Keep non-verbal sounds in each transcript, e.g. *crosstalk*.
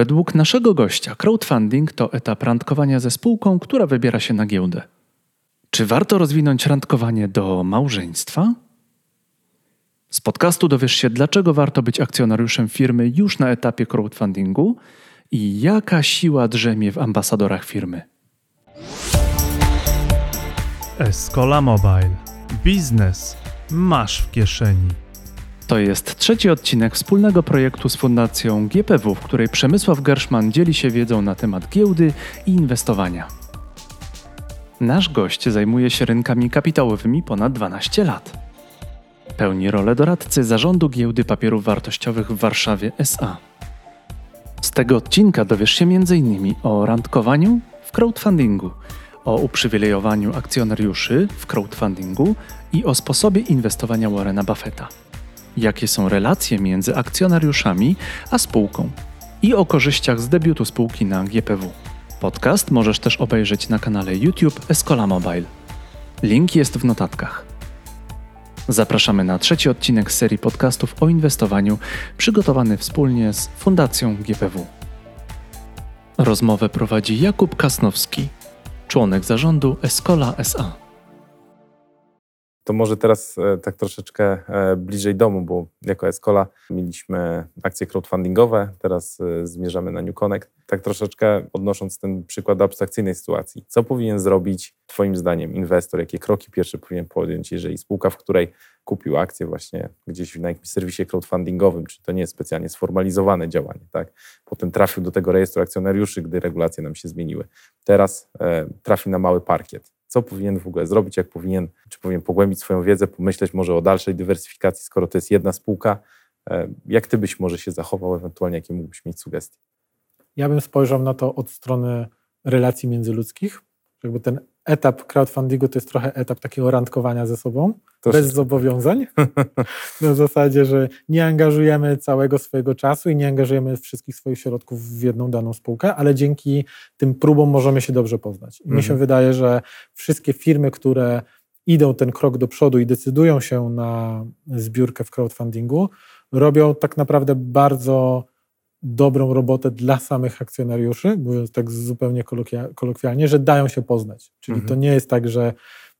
Według naszego gościa crowdfunding to etap randkowania ze spółką, która wybiera się na giełdę. Czy warto rozwinąć randkowanie do małżeństwa? Z podcastu dowiesz się, dlaczego warto być akcjonariuszem firmy już na etapie crowdfundingu i jaka siła drzemie w ambasadorach firmy. Escola Mobile. Biznes masz w kieszeni. To jest trzeci odcinek wspólnego projektu z Fundacją GPW, w której Przemysław Gerszman dzieli się wiedzą na temat giełdy i inwestowania. Nasz gość zajmuje się rynkami kapitałowymi ponad 12 lat. Pełni rolę doradcy zarządu giełdy papierów wartościowych w Warszawie SA. Z tego odcinka dowiesz się m.in. o randkowaniu w crowdfundingu, o uprzywilejowaniu akcjonariuszy w crowdfundingu i o sposobie inwestowania Warrena Buffetta. Jakie są relacje między akcjonariuszami a spółką i o korzyściach z debiutu spółki na GPW. Podcast możesz też obejrzeć na kanale YouTube Escola Mobile. Link jest w notatkach. Zapraszamy na trzeci odcinek serii podcastów o inwestowaniu, przygotowany wspólnie z Fundacją GPW. Rozmowę prowadzi Jakub Kasnowski, członek zarządu Escola SA. To może teraz e, tak troszeczkę e, bliżej domu, bo jako Escola mieliśmy akcje crowdfundingowe, teraz e, zmierzamy na New Connect. Tak troszeczkę odnosząc ten przykład do abstrakcyjnej sytuacji. Co powinien zrobić Twoim zdaniem inwestor? Jakie kroki pierwsze powinien podjąć, jeżeli spółka, w której kupił akcję właśnie gdzieś na jakimś serwisie crowdfundingowym, czy to nie jest specjalnie sformalizowane działanie, tak? Potem trafił do tego rejestru akcjonariuszy, gdy regulacje nam się zmieniły. Teraz e, trafi na mały parkiet co powinien w ogóle zrobić, jak powinien, czy powinien pogłębić swoją wiedzę, pomyśleć może o dalszej dywersyfikacji, skoro to jest jedna spółka. E, jak ty byś może się zachował, ewentualnie jakie mógłbyś mieć sugestie? Ja bym spojrzał na to od strony relacji międzyludzkich. Jakby ten etap crowdfundingu to jest trochę etap takiego randkowania ze sobą, bez zobowiązań. *laughs* Na zasadzie, że nie angażujemy całego swojego czasu i nie angażujemy wszystkich swoich środków w jedną daną spółkę, ale dzięki tym próbom możemy się dobrze poznać. I mhm. mi się mhm. wydaje, że wszystkie firmy, które idą ten krok do przodu i decydują się na zbiórkę w crowdfundingu, robią tak naprawdę bardzo dobrą robotę dla samych akcjonariuszy, mówiąc tak zupełnie kolokwialnie, że dają się poznać. Czyli mhm. to nie jest tak, że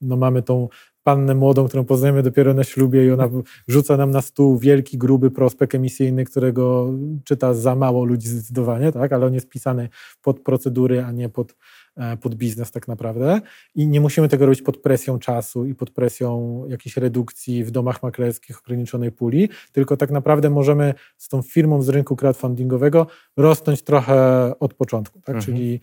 no mamy tą pannę młodą, którą poznajemy dopiero na ślubie i ona rzuca nam na stół wielki, gruby prospekt emisyjny, którego czyta za mało ludzi zdecydowanie, tak? ale on jest pisany pod procedury, a nie pod E, pod biznes tak naprawdę i nie musimy tego robić pod presją czasu i pod presją jakiejś redukcji w domach maklerskich ograniczonej puli, tylko tak naprawdę możemy z tą firmą z rynku crowdfundingowego rosnąć trochę od początku, tak? Mhm. czyli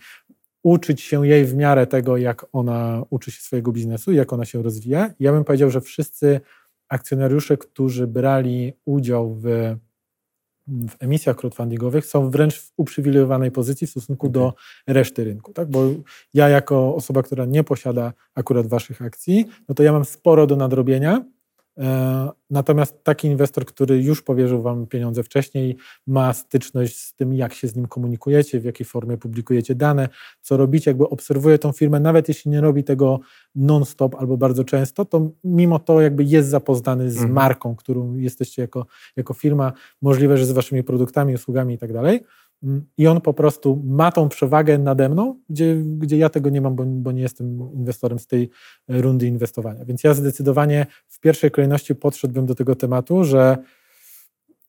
uczyć się jej w miarę tego, jak ona uczy się swojego biznesu, jak ona się rozwija. Ja bym powiedział, że wszyscy akcjonariusze, którzy brali udział w w emisjach crowdfundingowych są wręcz w uprzywilejowanej pozycji w stosunku okay. do reszty rynku. Tak? Bo ja jako osoba, która nie posiada akurat waszych akcji, no to ja mam sporo do nadrobienia, natomiast taki inwestor, który już powierzył Wam pieniądze wcześniej, ma styczność z tym, jak się z nim komunikujecie, w jakiej formie publikujecie dane, co robicie, jakby obserwuje tą firmę, nawet jeśli nie robi tego non-stop albo bardzo często, to mimo to jakby jest zapoznany z mhm. marką, którą jesteście jako, jako firma, możliwe, że z Waszymi produktami, usługami i tak. I on po prostu ma tą przewagę nade mną, gdzie, gdzie ja tego nie mam, bo, bo nie jestem inwestorem z tej rundy inwestowania. Więc ja zdecydowanie w pierwszej kolejności podszedłbym do tego tematu, że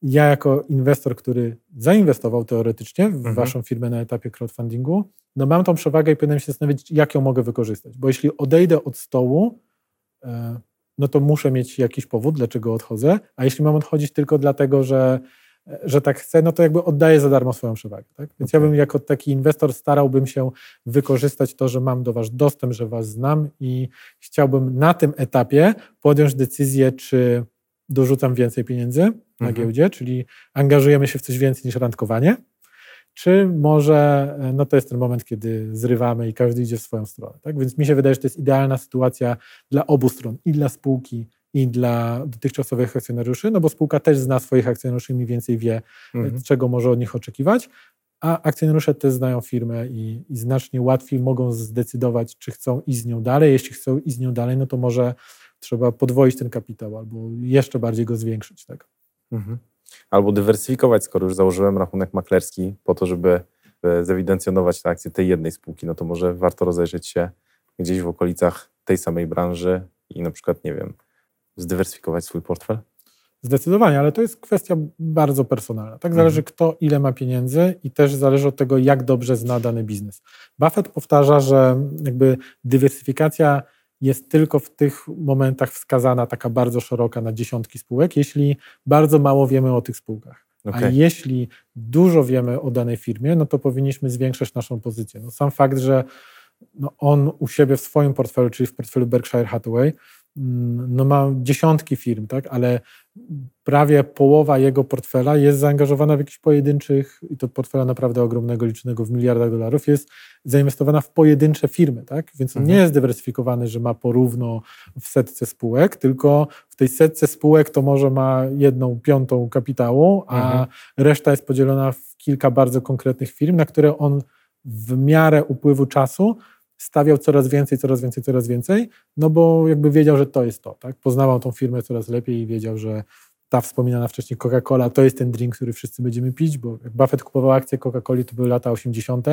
ja jako inwestor, który zainwestował teoretycznie w mhm. waszą firmę na etapie crowdfundingu, no mam tą przewagę i powinienem się zastanowić, jak ją mogę wykorzystać. Bo jeśli odejdę od stołu, e, no to muszę mieć jakiś powód, dlaczego odchodzę, a jeśli mam odchodzić tylko dlatego, że że tak chcę, no to jakby oddaję za darmo swoją przewagę. Tak? Więc okay. ja bym jako taki inwestor starałbym się wykorzystać to, że mam do Was dostęp, że Was znam i chciałbym na tym etapie podjąć decyzję, czy dorzucam więcej pieniędzy na mhm. giełdzie, czyli angażujemy się w coś więcej niż randkowanie, czy może no to jest ten moment, kiedy zrywamy i każdy idzie w swoją stronę. Tak? Więc mi się wydaje, że to jest idealna sytuacja dla obu stron, i dla spółki, i dla dotychczasowych akcjonariuszy, no bo spółka też zna swoich akcjonariuszy i mniej więcej wie, mhm. czego może od nich oczekiwać, a akcjonariusze też znają firmę i, i, znacznie łatwiej mogą zdecydować, czy chcą iść z nią dalej. Jeśli chcą iść z nią dalej, no to może trzeba podwoić ten kapitał albo jeszcze bardziej go zwiększyć. Tak? Mhm. Albo dywersyfikować, skoro już założyłem rachunek maklerski po to, żeby e, zewidencjonować te akcje tej jednej spółki, no to może warto rozejrzeć się gdzieś w okolicach tej samej branży i na przykład, nie wiem, zdywersyfikować swój portfel? Zdecydowanie, ale to jest kwestia bardzo personalna. Tak zależy, mhm. kto ile ma pieniędzy i też zależy od tego, jak dobrze zna dany biznes. Buffett powtarza, że jakby dywersyfikacja jest tylko w tych momentach wskazana taka bardzo szeroka na dziesiątki spółek, jeśli bardzo mało wiemy o tych spółkach. Okay. A jeśli dużo wiemy o danej firmie, no to powinniśmy zwiększać naszą pozycję. No sam fakt, że no on u siebie w swoim portfelu, czyli w portfelu Berkshire Hathaway, no ma dziesiątki firm, tak, ale prawie połowa jego portfela jest zaangażowana w jakichś pojedynczych, i to portfela naprawdę ogromnego, licznego w miliardach dolarów, jest zainwestowana w pojedyncze firmy, tak? Więc on mhm. nie jest dywersyfikowany, że ma porówno w setce spółek, tylko w tej setce spółek to może ma jedną piątą kapitału, a mhm. reszta jest podzielona w kilka bardzo konkretnych firm, na które on w miarę upływu czasu stawiał coraz więcej, coraz więcej, coraz więcej, no bo jakby wiedział, że to jest to, tak? Poznawał tą firmę coraz lepiej i wiedział, że ta wspominana wcześniej Coca-Cola to jest ten drink, który wszyscy będziemy pić, bo jak Buffett kupował akcje Coca-Coli, to były lata 80.,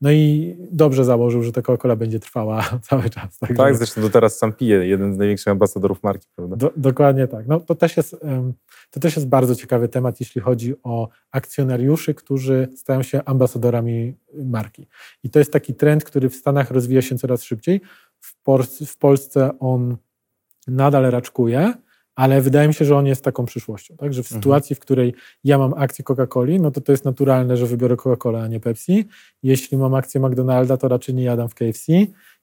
no i dobrze założył, że ta Coca-Cola będzie trwała *laughs* cały czas. Tak, tak zresztą do teraz sam pije, jeden z największych ambasadorów marki. Prawda? Do, dokładnie tak. No, to, też jest, to też jest bardzo ciekawy temat, jeśli chodzi o akcjonariuszy, którzy stają się ambasadorami marki. I to jest taki trend, który w Stanach rozwija się coraz szybciej. W, w Polsce on nadal raczkuje, ale wydaje mi się, że on jest taką przyszłością. Tak? Że w mhm. sytuacji, w której ja mam akcję Coca-Coli, no to to jest naturalne, że wybiorę Coca-Colę, a nie Pepsi. Jeśli mam akcję McDonalda, to raczej nie jadam w KFC.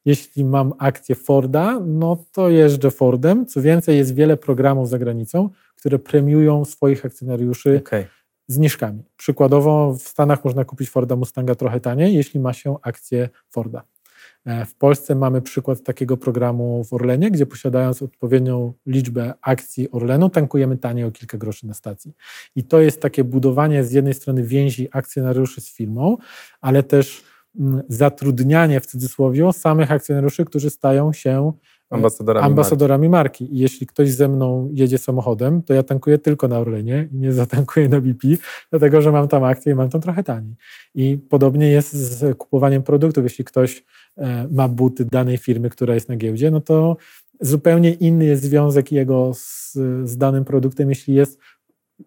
Jeśli mam akcję Forda, no to jeżdżę Fordem. Co więcej, jest wiele programów za granicą, które premiują swoich akcjonariuszy okay. zniżkami. Przykładowo w Stanach można kupić Forda Mustanga trochę taniej, jeśli ma się akcję Forda. E, w Polsce mamy przykład takiego programu w Orlenie, gdzie posiadając odpowiednią liczbę akcji Orlenu, tankujemy taniej o kilka groszy na stacji. I to jest takie budowanie z jednej strony więzi akcjonariuszy z firmą, ale też mm, zatrudnianie w cudzysłowie samych akcjonariuszy, którzy stają się ambasadorami, ambasadorami marki. marki. I jeśli ktoś ze mną jedzie samochodem, to ja tankuję tylko na Orlenie i nie zatankuję na BP, dlatego że mam tam akcję i mam tam trochę taniej. I podobnie jest z kupowaniem produktów. Jeśli ktoś e, ma buty danej firmy, która jest na giełdzie, no to zupełnie inny jest związek jego z, z danym produktem, jeśli jest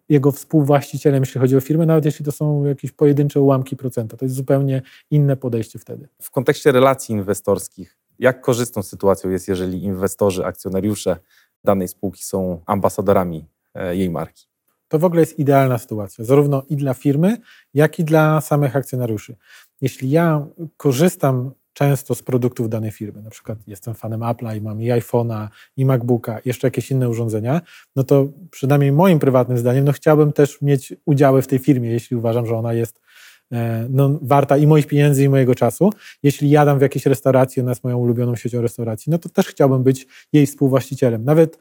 jego współwłaścicielem, jeśli chodzi o firmę, nawet jeśli to są jakieś pojedyncze ułamki procenta. To jest zupełnie inne podejście wtedy. W kontekście relacji inwestorskich, jak korzystną sytuacją jest, jeżeli inwestorzy, akcjonariusze danej spółki są ambasadorami e, jej marki? To w ogóle jest idealna sytuacja, zarówno i dla firmy, jak i dla samych akcjonariuszy. Jeśli ja korzystam często z produktów danej firmy, na przykład jestem fanem Apple'a i mam i iPhone'a, i MacBooka, jeszcze jakieś inne urządzenia, no to przynajmniej moim prywatnym zdaniem, no chciałbym też mieć udziały w tej firmie, jeśli uważam, że ona jest no, warta i moich pieniędzy, i mojego czasu. Jeśli jadam w jakiejś restauracji, ona jest moją ulubioną siecią restauracji, no to też chciałbym być jej współwłaścicielem. Nawet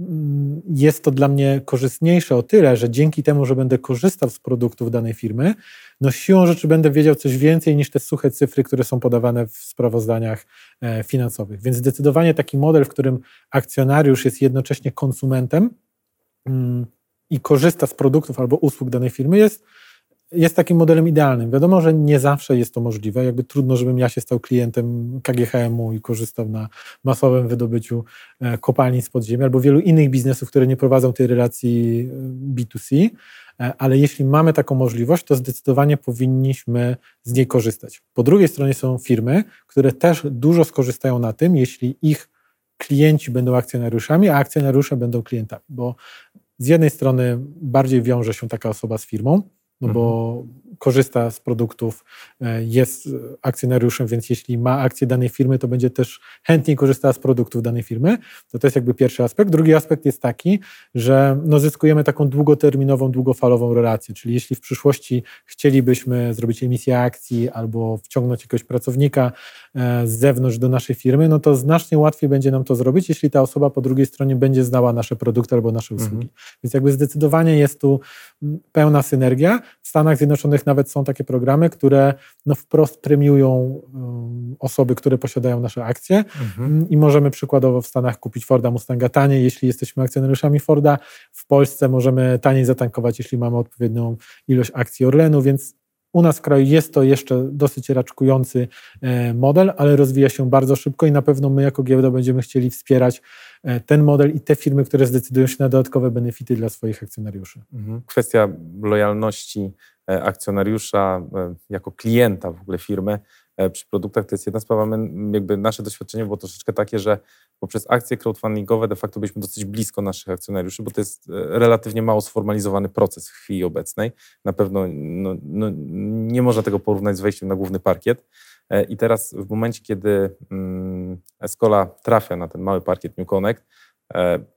mm, jest to dla mnie korzystniejsze o tyle, że dzięki temu, że będę korzystał z produktów danej firmy, no siłą rzeczy będę wiedział coś więcej niż te suche cyfry, które są podawane w sprawozdaniach e, finansowych. Więc zdecydowanie taki model, w którym akcjonariusz jest jednocześnie konsumentem mm, i korzysta z produktów albo usług danej firmy, jest jest takim modelem idealnym. Wiadomo, że nie zawsze jest to możliwe. Jakby trudno, żebym ja się stał klientem KGHM-u i korzystał na masowym wydobyciu e, kopalni z podziemia albo wielu innych biznesów, które nie prowadzą tej relacji e, B2C. E, ale jeśli mamy taką możliwość, to zdecydowanie powinniśmy z niej korzystać. Po drugiej stronie są firmy, które też dużo skorzystają na tym, jeśli ich klienci będą akcjonariuszami, a akcjonariusze będą klientami, bo z jednej strony bardziej wiąże się taka osoba z firmą, lebo mm-hmm korzysta z produktów, e, jest akcjonariuszem, więc jeśli ma akcję danej firmy, to będzie też chętniej korzystała z produktów danej firmy. To to jest jakby pierwszy aspekt. Drugi aspekt jest taki, że no zyskujemy taką długoterminową, długofalową relację, czyli jeśli w przyszłości chcielibyśmy zrobić emisję akcji albo wciągnąć jakiegoś pracownika e, z zewnątrz do naszej firmy, no to znacznie łatwiej będzie nam to zrobić, jeśli ta osoba po drugiej stronie będzie znała nasze produkty albo nasze usługi. Mhm. Więc jakby zdecydowanie jest tu pełna synergia. W Stanach Zjednoczonych nawet są takie programy, które no wprost premiują osoby, które posiadają nasze akcje mhm. i możemy przykładowo w Stanach kupić Forda Mustanga taniej, jeśli jesteśmy akcjonariuszami Forda. W Polsce możemy taniej zatankować, jeśli mamy odpowiednią ilość akcji Orlenu, więc u nas w kraju jest to jeszcze dosyć raczkujący e, model, ale rozwija się bardzo szybko i na pewno my jako giełda będziemy chcieli wspierać e, ten model i te firmy, które zdecydują się na dodatkowe benefity dla swoich akcjonariuszy. Mhm. Kwestia lojalności akcjonariusza jako klienta w ogóle firmy E, przy produktach to jest jedna sprawa. My, jakby nasze doświadczenie było troszeczkę takie, że poprzez akcje crowdfundingowe de facto byliśmy dosyć blisko naszych akcjonariuszy, bo to jest e, relatywnie mało sformalizowany proces w chwili obecnej. Na pewno no, no, nie można tego porównać z wejściem na główny parkiet. E, I teraz w momencie, kiedy mm, Escola trafia na ten mały parkiet New Connect,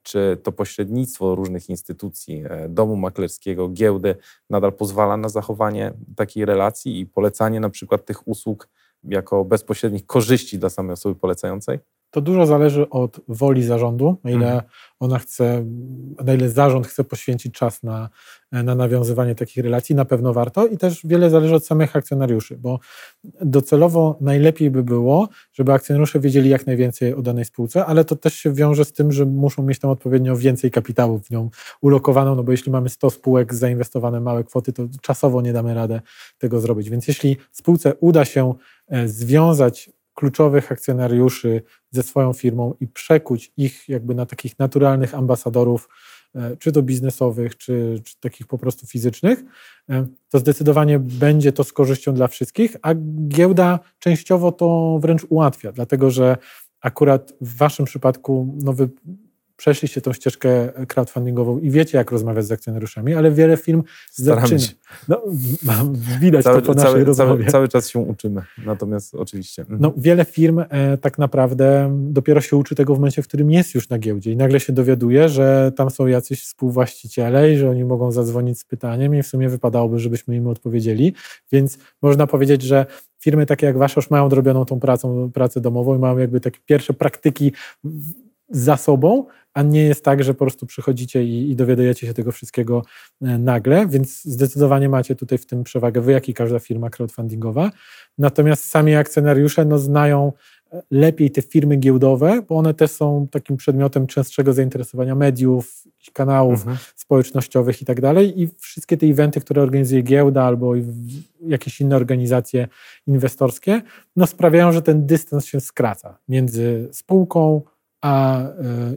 czy to pośrednictwo różnych instytucji, domu maklerskiego, giełdy nadal pozwala na zachowanie takiej relacji i polecanie na przykład tych usług jako bezpośrednich korzyści dla samej osoby polecającej? To dużo zależy od woli zarządu, na ile mhm. ona chce, na ile zarząd chce poświęcić czas na, na nawiązywanie takich relacji, na pewno warto i też wiele zależy od samych akcjonariuszy, bo docelowo najlepiej by było, żeby akcjonariusze wiedzieli jak najwięcej o danej spółce, ale to też się wiąże z tym, że muszą mieć tam odpowiednio więcej kapitału w nią ulokowaną, no bo jeśli mamy 100 spółek zainwestowane małe kwoty, to czasowo nie damy radę tego zrobić. Więc jeśli spółce uda się e, związać kluczowych akcjonariuszy ze swoją firmą i przekuć ich jakby na takich naturalnych ambasadorów, e, czy to biznesowych, czy, czy, takich po prostu fizycznych, e, to zdecydowanie będzie to z korzyścią dla wszystkich, a giełda częściowo to wręcz ułatwia, dlatego że akurat w Waszym przypadku no wy przeszliście tą ścieżkę crowdfundingową i wiecie, jak rozmawiać z akcjonariuszami, ale wiele firm zaczyna. No, widać cały, to po naszej cały, rozmowie. Cały, cały, czas się uczymy, natomiast oczywiście. Mhm. No, wiele firm e, tak naprawdę dopiero się uczy tego w momencie, w którym jest już na giełdzie i nagle się dowiaduje, że tam są jacyś współwłaściciele i że oni mogą zadzwonić z pytaniem i w sumie wypadałoby, żebyśmy im odpowiedzieli, więc można powiedzieć, że firmy takie jak wasza już mają odrobioną tą pracą, pracę domową i mają jakby takie pierwsze praktyki za sobą, a nie jest tak, że po prostu przychodzicie i, i dowiadujecie się tego wszystkiego e, nagle, więc zdecydowanie macie tutaj w tym przewagę wy, jak i każda firma crowdfundingowa. Natomiast sami akcjonariusze no, znają e, lepiej te firmy giełdowe, bo one też są takim przedmiotem częstszego zainteresowania mediów, kanałów mhm. społecznościowych i tak dalej. I wszystkie te eventy, które organizuje giełda albo jakieś inne organizacje inwestorskie, no sprawiają, że ten dystans się skraca między spółką, a e,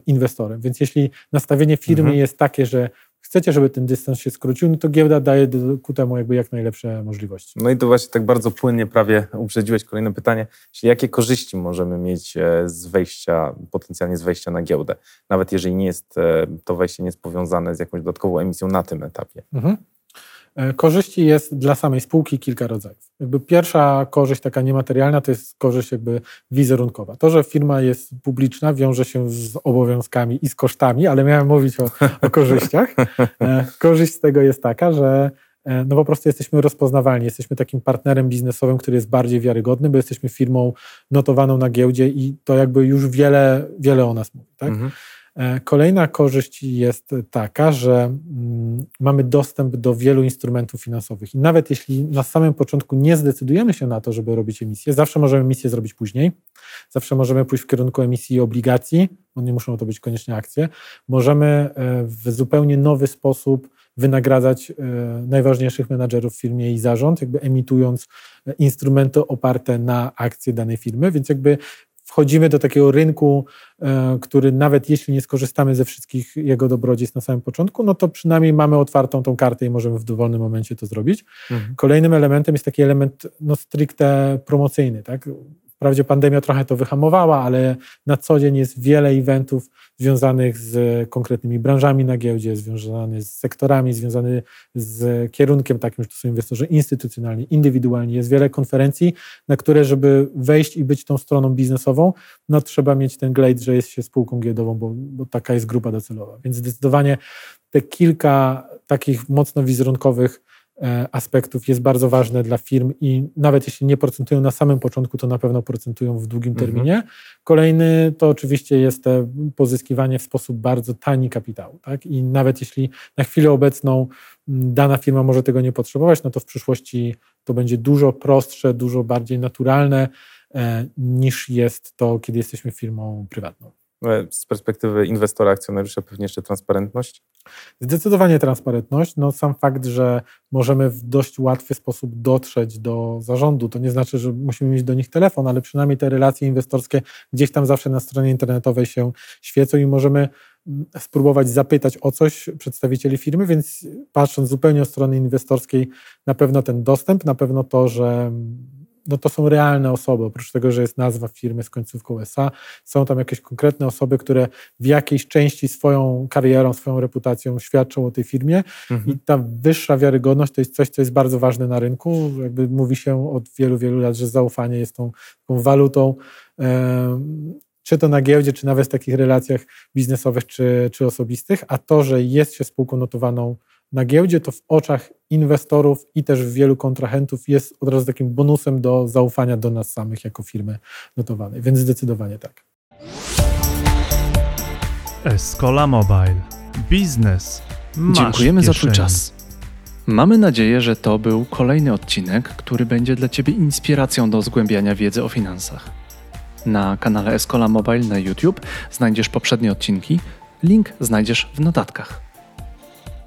inwestorem. Więc jeśli nastawienie firmy mhm. jest takie, że chcecie, żeby ten dystans się skrócił, no to giełda daje ku temu jakby jak najlepsze możliwości. No i to właśnie tak bardzo płynnie prawie uprzedziłeś kolejne pytanie, czyli jakie korzyści możemy mieć e, z wejścia, potencjalnie z wejścia na giełdę, nawet jeżeli nie jest e, to wejście nie jest powiązane z jakąś dodatkową emisją na tym etapie. Mhm. E, korzyści jest dla samej spółki kilka rodzajów. Jakby pierwsza korzyść taka niematerialna to jest korzyść jakby wizerunkowa. To, że firma jest publiczna wiąże się z obowiązkami i z kosztami, ale miałem mówić o, o korzyściach. E, korzyść z tego jest taka, że e, no po prostu jesteśmy rozpoznawalni, jesteśmy takim partnerem biznesowym, który jest bardziej wiarygodny, bo jesteśmy firmą notowaną na giełdzie i to jakby już wiele, wiele o nas mówi. Tak? Mhm. E, kolejna korzyść jest taka, że mm, mamy dostęp do wielu instrumentów finansowych. I nawet jeśli na samym początku nie zdecydujemy się na to, żeby robić emisję, zawsze możemy emisję zrobić później, zawsze możemy pójść w kierunku emisji obligacji, bo nie muszą to być koniecznie akcje, możemy e, w zupełnie nowy sposób wynagradzać e, najważniejszych menadżerów w firmie i zarząd, jakby emitując instrumenty oparte na akcje danej firmy, więc jakby wchodzimy do takiego rynku, e, który nawet jeśli nie skorzystamy ze wszystkich jego dobrodziejstw na samym początku, no to przynajmniej mamy otwartą tą kartę i możemy w dowolnym momencie to zrobić. Mhm. Kolejnym elementem jest taki element no, stricte promocyjny. Tak? Wprawdzie pandemia trochę to wyhamowała, ale na co dzień jest wiele eventów związanych z konkretnymi branżami na giełdzie, związanych z sektorami, związanych z kierunkiem takim, że to są inwestorzy instytucjonalni, indywidualni. Jest wiele konferencji, na które, żeby wejść i być tą stroną biznesową, no trzeba mieć ten glade, że jest się spółką giełdową, bo, bo taka jest grupa docelowa. Więc zdecydowanie te kilka takich mocno wizerunkowych aspektów jest bardzo ważne dla firm i nawet jeśli nie procentują na samym początku, to na pewno procentują w długim mhm. terminie. Kolejny to oczywiście jest pozyskiwanie w sposób bardzo tani kapitału. Tak? I nawet jeśli na chwilę obecną dana firma może tego nie potrzebować, no to w przyszłości to będzie dużo prostsze, dużo bardziej naturalne e, niż jest to, kiedy jesteśmy firmą prywatną. E, z perspektywy inwestora, akcjonariusza pewnie jeszcze transparentność? Zdecydowanie transparentność. No, sam fakt, że możemy w dość łatwy sposób dotrzeć do zarządu, to nie znaczy, że musimy mieć do nich telefon, ale przynajmniej te relacje inwestorskie gdzieś tam zawsze na stronie internetowej się świecą i możemy mm, spróbować zapytać o coś przedstawicieli firmy, więc patrząc zupełnie od strony inwestorskiej, na pewno ten dostęp, na pewno to, że no to są realne osoby, oprócz tego, że jest nazwa firmy z końcówką SA, są tam jakieś konkretne osoby, które w jakiejś części swoją karierą, swoją reputacją świadczą o tej firmie mhm. i ta wyższa wiarygodność to jest coś, co jest bardzo ważne na rynku. Jakby mówi się od wielu, wielu lat, że zaufanie jest tą, tą walutą, czy to na giełdzie, czy nawet w takich relacjach biznesowych, czy, czy osobistych, a to, że jest się spółką notowaną na giełdzie, to w oczach inwestorów i też wielu kontrahentów jest od razu takim bonusem do zaufania do nas samych jako firmy notowanej, więc zdecydowanie tak. Escola Mobile. Biznes. Dziękujemy za Twój czas. Mamy nadzieję, że to był kolejny odcinek, który będzie dla Ciebie inspiracją do zgłębiania wiedzy o finansach. Na kanale Escola Mobile na YouTube znajdziesz poprzednie odcinki. Link znajdziesz w notatkach.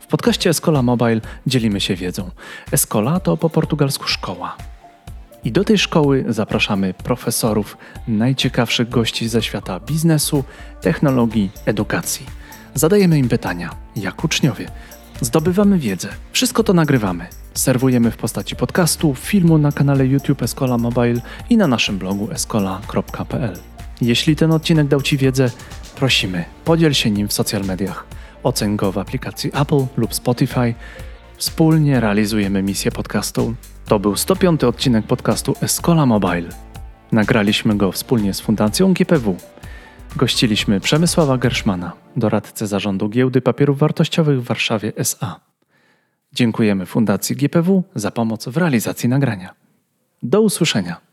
Podcaście Escola Mobile dzielimy się wiedzą. Escola to po portugalsku szkoła. I do tej szkoły zapraszamy profesorów, najciekawszych gości ze świata biznesu, technologii, edukacji. Zadajemy im pytania, jak uczniowie. Zdobywamy wiedzę. Wszystko to nagrywamy. Serwujemy w postaci podcastu, filmu na kanale YouTube Escola Mobile i na naszym blogu escola.pl. Jeśli ten odcinek dał Ci wiedzę, prosimy, podziel się nim w social mediach oceń go w aplikacji Apple lub Spotify. Wspólnie realizujemy misję podcastu. To był 105 odcinek podcastu Escola Mobile. Nagraliśmy go wspólnie z Fundacją GPW. Gościliśmy Przemysława Gerszmana, doradcę zarządu Giełdy Papierów Wartościowych w Warszawie SA. Dziękujemy Fundacji GPW za pomoc w realizacji nagrania. Do usłyszenia.